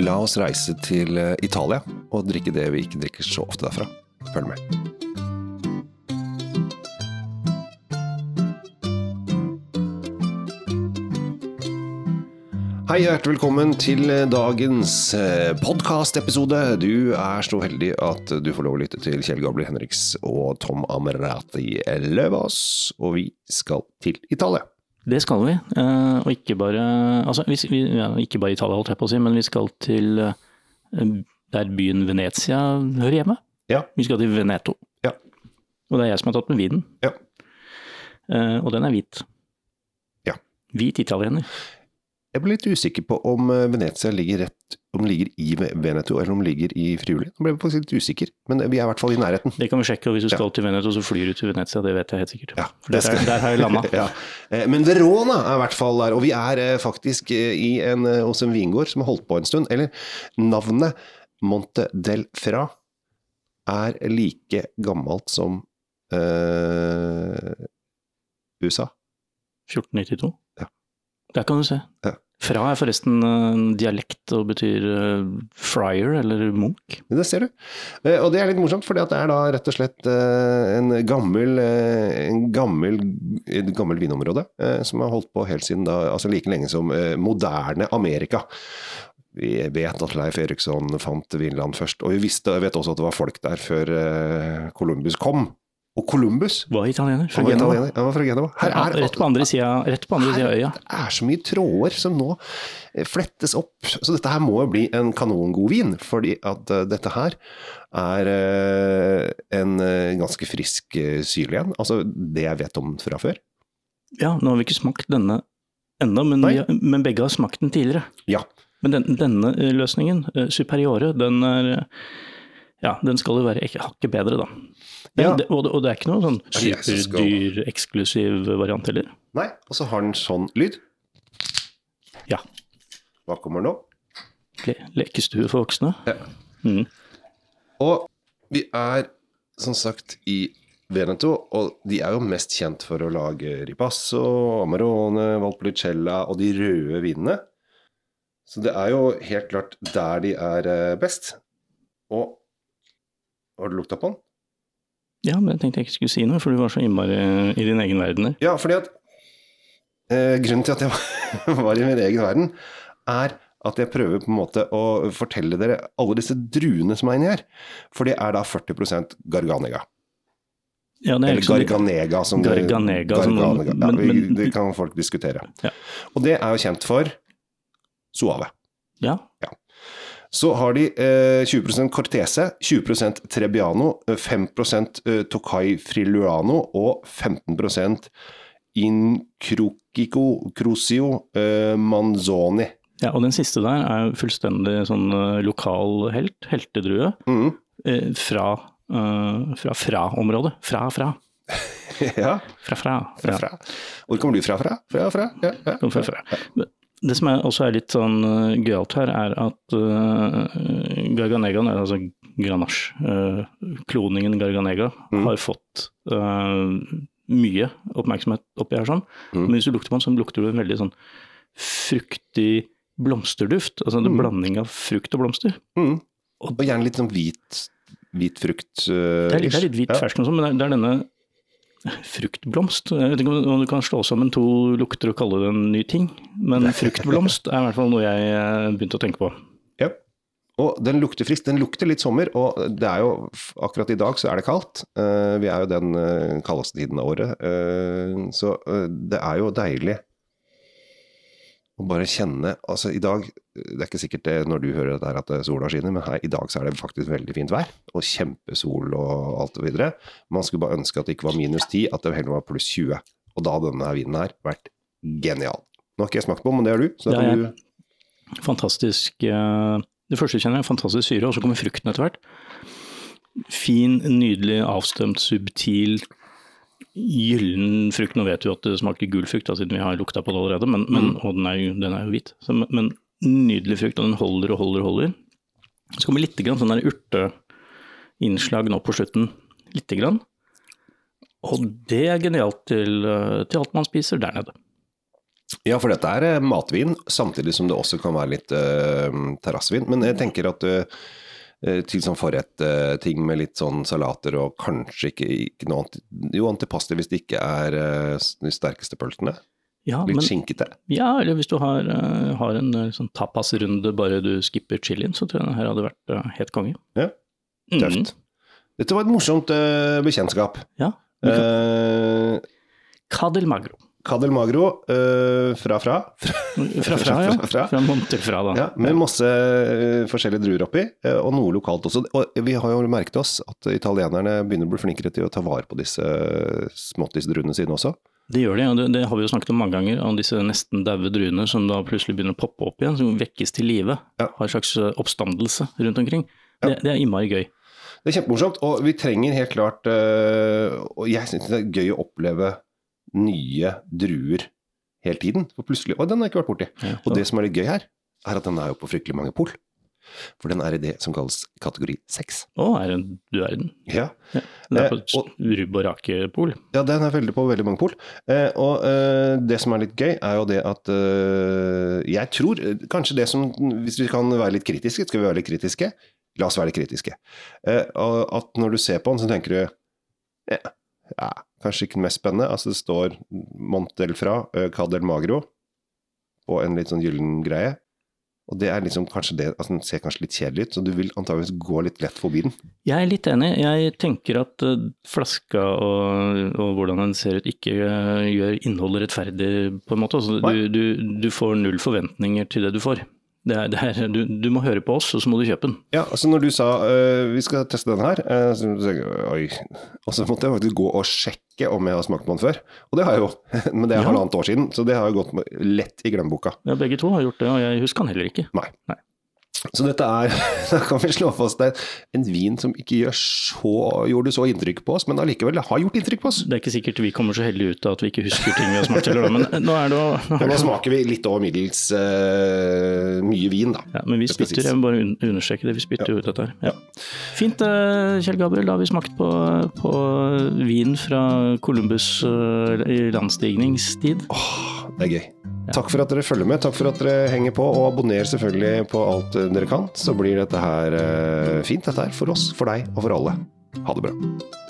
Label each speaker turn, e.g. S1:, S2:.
S1: La oss reise til eh, Italia og drikke det vi ikke drikker så ofte derfra. Følg med. Hei hjertelig velkommen til dagens podkastepisode. Du er så heldig at du får lov å lytte til Kjell Gabriel Henriks og Tom Amerati Løvaas, og vi skal til Italia.
S2: Det skal vi, eh, og ikke bare altså, vi, ja, ikke bare Italia, holdt jeg på å si, men vi skal til eh, der byen Venezia hører hjemme.
S1: Ja.
S2: Vi skal til Veneto.
S1: Ja.
S2: Og det er jeg som har tatt med vinen.
S1: Ja.
S2: Eh, og den er hvit.
S1: Ja.
S2: Hvit italiener.
S1: Jeg ble litt usikker på om eh, Venezia ligger rett om det ligger i Veneto, eller om det ligger i Friuli. Nå ble jeg faktisk litt usikker, men vi er i hvert fall i nærheten.
S2: Det kan vi sjekke, og hvis du skal til Veneto, så flyr du til Venezia. Det vet jeg helt sikkert.
S1: Ja,
S2: der, er- der har jeg landa.
S1: ja. Eh, Men Verona er i hvert fall der, og vi er eh, faktisk i en, hos en vingård som har holdt på en stund. Eller navnet Monte del Fra er like gammelt som øh, USA.
S2: 1492. Der kan du se.
S1: Ja.
S2: Fra er forresten en dialekt og betyr eh, friar eller munk.
S1: Det ser du. Eh, Og det er litt morsomt, for det er da rett og slett eh, en gammel, eh, en gammel, et gammel vinområde eh, som har holdt på helt siden da, altså like lenge som eh, moderne Amerika. Vi vet at Leif Eriksson fant Vinland først, og vi visste, vet også at det var folk der før eh, Columbus kom. Og Columbus
S2: Var italiener. Fra
S1: var
S2: Genova.
S1: italiener, han var fra Genova. Her er,
S2: rett på andre sida av øya.
S1: det er så mye tråder som nå eh, flettes opp. Så dette her må jo bli en kanongod vin, fordi at eh, dette her er eh, en ganske frisk syrlig en. Altså det jeg vet om fra før.
S2: Ja, nå har vi ikke smakt denne ennå, men, men begge har smakt den tidligere.
S1: Ja.
S2: Men den, denne løsningen, Superiore, den er Ja, den skal jo være hakket bedre, da. Den,
S1: Ja.
S2: det, og, det, og det er ikke noen sånn
S1: Er
S2: superdyr, eksklusiv variant heller.
S1: Nei, og så har den sånn lyd.
S2: Ja.
S1: Hva kommer nå?
S2: Le lekestue for voksne.
S1: Ja.
S2: Mm.
S1: Og vi er som sagt i Veneto, og de er jo mest kjent for å lage ripasso, amarone, valpolicella og de røde vinene. Så det er jo helt klart der de er eh, best. Og har du lukta på den?
S2: Ja, men jeg tenkte jeg ikke skulle si noe, for du var så innmari i din egen verden der.
S1: Ja, fordi at eh, Grunnen til at jeg var i min egen verden, er at jeg prøver på en måte å fortelle dere alle disse druene som er inni her. For det er da 40% Garganega.
S2: Ja, er
S1: Eller
S2: sånn-
S1: Garganega, som
S2: Garganega, som-
S1: Garganega. Ja,
S2: men- men-
S1: det kan folk diskutere.
S2: Ja.
S1: Og det er jo kjent for Suave.
S2: Ja,
S1: Så har de eh, 20% Cortese, 20% Trebbiano, eh, 5 eh, Tokai Friluano og 15% Incroquico Crusio eh, Manzoni.
S2: ja, og den siste der er fullstendig sånn eh, lokal helt, heltedrue,
S1: Mm.
S2: eh, fra eh, fra fra-området. Fra, fra.
S1: ja,
S2: Fra, fra.
S1: fra, fra. Hvor kommer du fra? Fra? Fra, fra? Ja, ja.
S2: Det som er, også er litt sånn uh, gøyalt her, er at uh, Garganegaen, altså Grenache, uh, kloningen Garganega,
S1: Mm.
S2: har fått uh, mye oppmerksomhet oppi her sånn.
S1: Mm.
S2: Men hvis du lukter på den, så lukter du en veldig sånn fruktig blomsterduft. Altså en
S1: Mm.
S2: blanding av frukt og blomster.
S1: Mm. Og gjerne litt sånn hvit, hvit frukt. Uh,
S2: Det er litt, det er litt hvit
S1: ja.
S2: fersk sånn, men det er, det er denne fruktblomst. Jeg vet ikke om du kan slå sammen to lukter og kalle det en ny ting, men fruktblomst er i hvert fall noe jeg eh, begynte å tenke på.
S1: Ja. Og den lukter frisk. Den lukter litt sommer, og det er jo akkurat i dag så er det kaldt. Eh, vi er jo den eh, kaldeste tiden av året, så det er jo deilig å bare kjenne Altså, i dag Det er ikke sikkert det når du hører dette her at eh, sola skinner, men her i dag så er det faktisk veldig fint vær, og kjempesol og alt det videre. Man skulle bare ønske at det ikke var minus 10, at det heller var pluss 20. Og da hadde denne her vinen her vært genial. Nå har ikke jeg smakt på, men det har du. Så
S2: Det er
S1: du
S2: Fantastisk eh, Det første kjenner jeg er fantastisk syre, og så kommer frukten etter hvert. Fin, nydelig, avstemt, subtil, gyllen frukt. Nå vet vi at det smaker gul frukt, da, siden vi har lukta på det allerede, men, men, og den er jo, den er jo hvit. Så, men nydelig frukt, og den holder og holder og holder. Så kommer litt grann sånn urteinnslag nå på slutten. Lite grann. Og det er genialt til, eh, til alt man spiser der nede.
S1: Ja, for dette er eh, matvin, samtidig som det også kan være litt uh, terrassevin. Men jeg tenker at uh, til sånn forrett-ting med litt sånn salater og kanskje ikke, ikke noe anti, Jo, antipasti hvis det ikke er uh, de sterkeste pølsene.
S2: Ja,
S1: Litt
S2: men,
S1: skinkete.
S2: ja, eller hvis du har, eh, har en eh, sånn tapasrunde bare du skipper chilien, så tror jeg det her hadde vært uh, helt konge.
S1: Ja,
S2: tøft.
S1: Tøft. Dette var et morsomt uh, bekjentskap.
S2: Ja. kan-
S1: Uh,
S2: Cadel Magro.
S1: Cadel Magro uh, fra fra.
S2: Fra fra, ja.
S1: Fra- fra.
S2: Fra Montelfra, da.
S1: Ja, med masse forskjellige druer oppi, og noe lokalt også. Og vi har jo merket oss at italienerne begynner å bli flinkere til å ta vare på disse småttisdruene sine også.
S2: Det gjør de, og det, det har vi jo snakket om mange ganger, om disse nesten daue druene som da plutselig begynner å poppe opp igjen, som vekkes til live.
S1: Ja.
S2: Har en slags eh, oppstandelse rundt omkring. Det, det er innmari gøy.
S1: Det er kjempemorsomt, og vi trenger helt klart eh, Og jeg syns det er gøy å oppleve nye druer hele tiden. For plutselig Å, den har jeg ikke vært borti.
S2: Ja,
S1: Og det som er litt gøy her, er at den er jo på fryktelig mange pol. For den er i det som kalles kategori 6.
S2: Å, er den, du verden.
S1: Ja.
S2: Ja. Den er på
S1: Eh, og-
S2: rubb og rake-pol.
S1: Ja, den er veldig på veldig mange pol. Eh, og eh, det som er litt gøy, er jo det at eh, Jeg tror eh, kanskje det som Hvis vi kan være litt kritiske, skal vi være litt kritiske? La oss være litt kritiske. Eh, at når du ser på den, så tenker du ja, ja, kanskje ikke den mest spennende. Altså det står Montel fra, Cadel Magro på en litt sånn gyllen greie. Og det er liksom kanskje det altså Den ser kanskje litt kjedelig ut, så du vil antageligvis gå litt lett forbi den.
S2: Jeg er litt enig. Jeg tenker at eh, flaska og, og hvordan den ser ut ikke eh, gjør innholdet rettferdig, på en måte. Altså, du, du, du får null forventninger til det du får. Det er, det er, du, du må høre på oss, og så må du kjøpe den.
S1: Ja, altså når du sa øh, vi skal teste den her, øh, så oi. Og så måtte jeg faktisk gå og sjekke om jeg har smakt på den før. Og det har jeg jo, men det er
S2: Ja.
S1: halvannet år siden, så det har jo gått lett i glemmeboka.
S2: Ja, begge to har gjort det, og jeg husker den heller ikke.
S1: Nei. Så dette er, da kan vi slå fast det en vin som ikke så, gjorde så inntrykk på oss, men allikevel har gjort inntrykk på oss.
S2: Det er ikke sikkert vi kommer så heldige ut av at vi ikke husker ting vi har smakt heller, men nå er det å nå er
S1: nå smaker vi litt over middels uh, mye vin, da.
S2: ja, Men vi spytter, jeg må bare un- understreke det, vi spytter jo ut dette her. Ja. Fint, eh, Kjell Gabriel, da har vi smakt på, på vin fra Columbus uh, i landstigningstid.
S1: Åh, det er gøy. Takk for at dere følger med, takk for at dere henger på, og abonner selvfølgelig på alt dere kan. Så blir dette her eh, fint, dette her, for oss, for deg og for alle. Ha det bra.